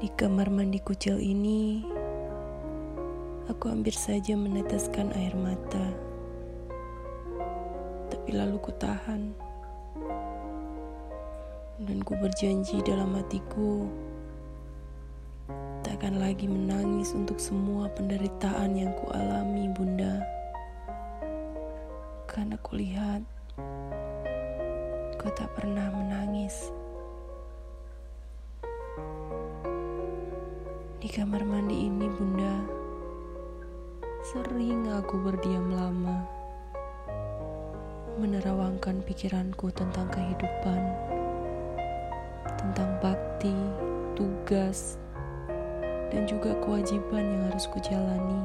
Di kamar mandi kucil ini, aku hampir saja meneteskan air mata. Tapi lalu ku tahan. Dan ku berjanji dalam hatiku tak akan lagi menangis untuk semua penderitaan yang ku alami, Bunda. Karena kulihat kau tak pernah menangis. Di kamar mandi ini, Bunda, sering aku berdiam lama, menerawangkan pikiranku tentang kehidupan, tentang bakti, tugas, dan juga kewajiban yang harus kujalani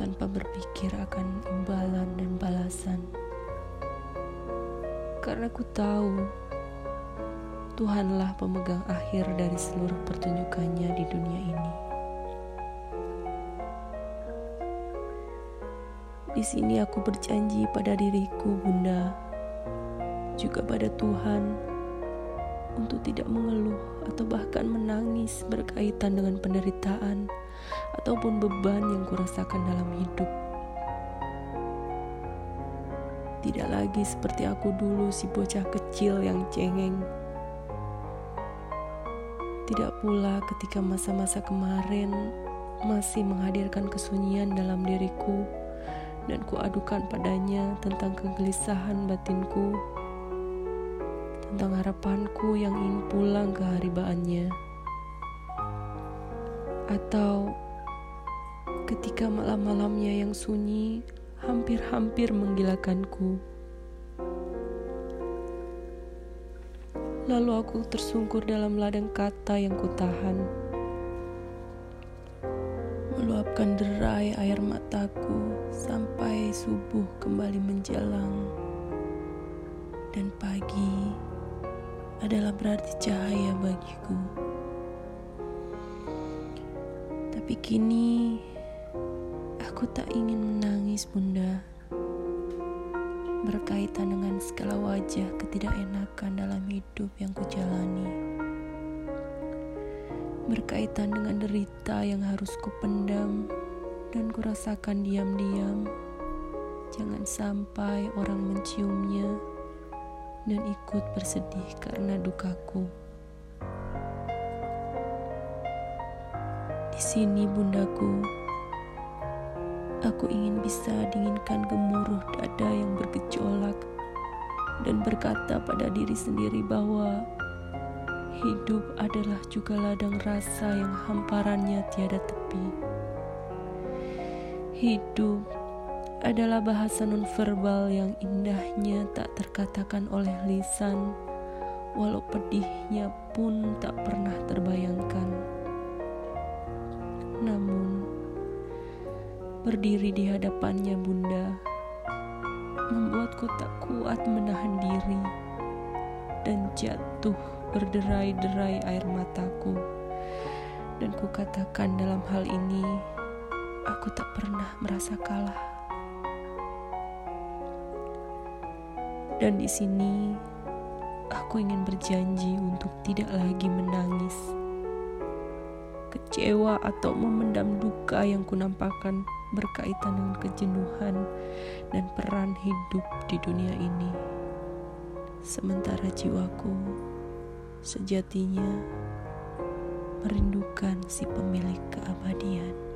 tanpa berpikir akan imbalan dan balasan. Karena ku tahu Tuhanlah pemegang akhir dari seluruh pertunjukannya di dunia ini. Di sini aku berjanji pada diriku, Bunda, juga pada Tuhan, untuk tidak mengeluh atau bahkan menangis berkaitan dengan penderitaan ataupun beban yang kurasakan dalam hidup. Tidak lagi seperti aku dulu, si bocah kecil yang cengeng tidak pula ketika masa-masa kemarin masih menghadirkan kesunyian dalam diriku dan kuadukan padanya tentang kegelisahan batinku, tentang harapanku yang ingin pulang ke haribaannya. Atau ketika malam-malamnya yang sunyi hampir-hampir menggilakanku. Lalu aku tersungkur dalam ladang kata yang kutahan. Meluapkan derai air mataku sampai subuh kembali menjelang. Dan pagi adalah berarti cahaya bagiku. Tapi kini aku tak ingin menangis, Bunda berkaitan dengan segala wajah ketidakenakan dalam hidup yang kujalani. Berkaitan dengan derita yang harus kupendam dan kurasakan diam-diam. Jangan sampai orang menciumnya dan ikut bersedih karena dukaku. Di sini bundaku, Aku ingin bisa dinginkan gemuruh dada yang bergejolak dan berkata pada diri sendiri bahwa hidup adalah juga ladang rasa yang hamparannya tiada tepi. Hidup adalah bahasa nonverbal yang indahnya tak terkatakan oleh lisan, walau pedihnya pun tak pernah terbayangkan. Namun, Berdiri di hadapannya bunda. Membuatku tak kuat menahan diri Dan jatuh berderai-derai air mataku. Dan kukatakan dalam hal ini Aku tak pernah merasa kalah. Dan di sini aku ingin berjanji untuk tidak lagi menangis. Kecewa atau memendam duka yang kunampakkan berkaitan dengan kejenuhan dan peran hidup di dunia ini. Sementara jiwaku sejatinya merindukan si pemilik keabadian.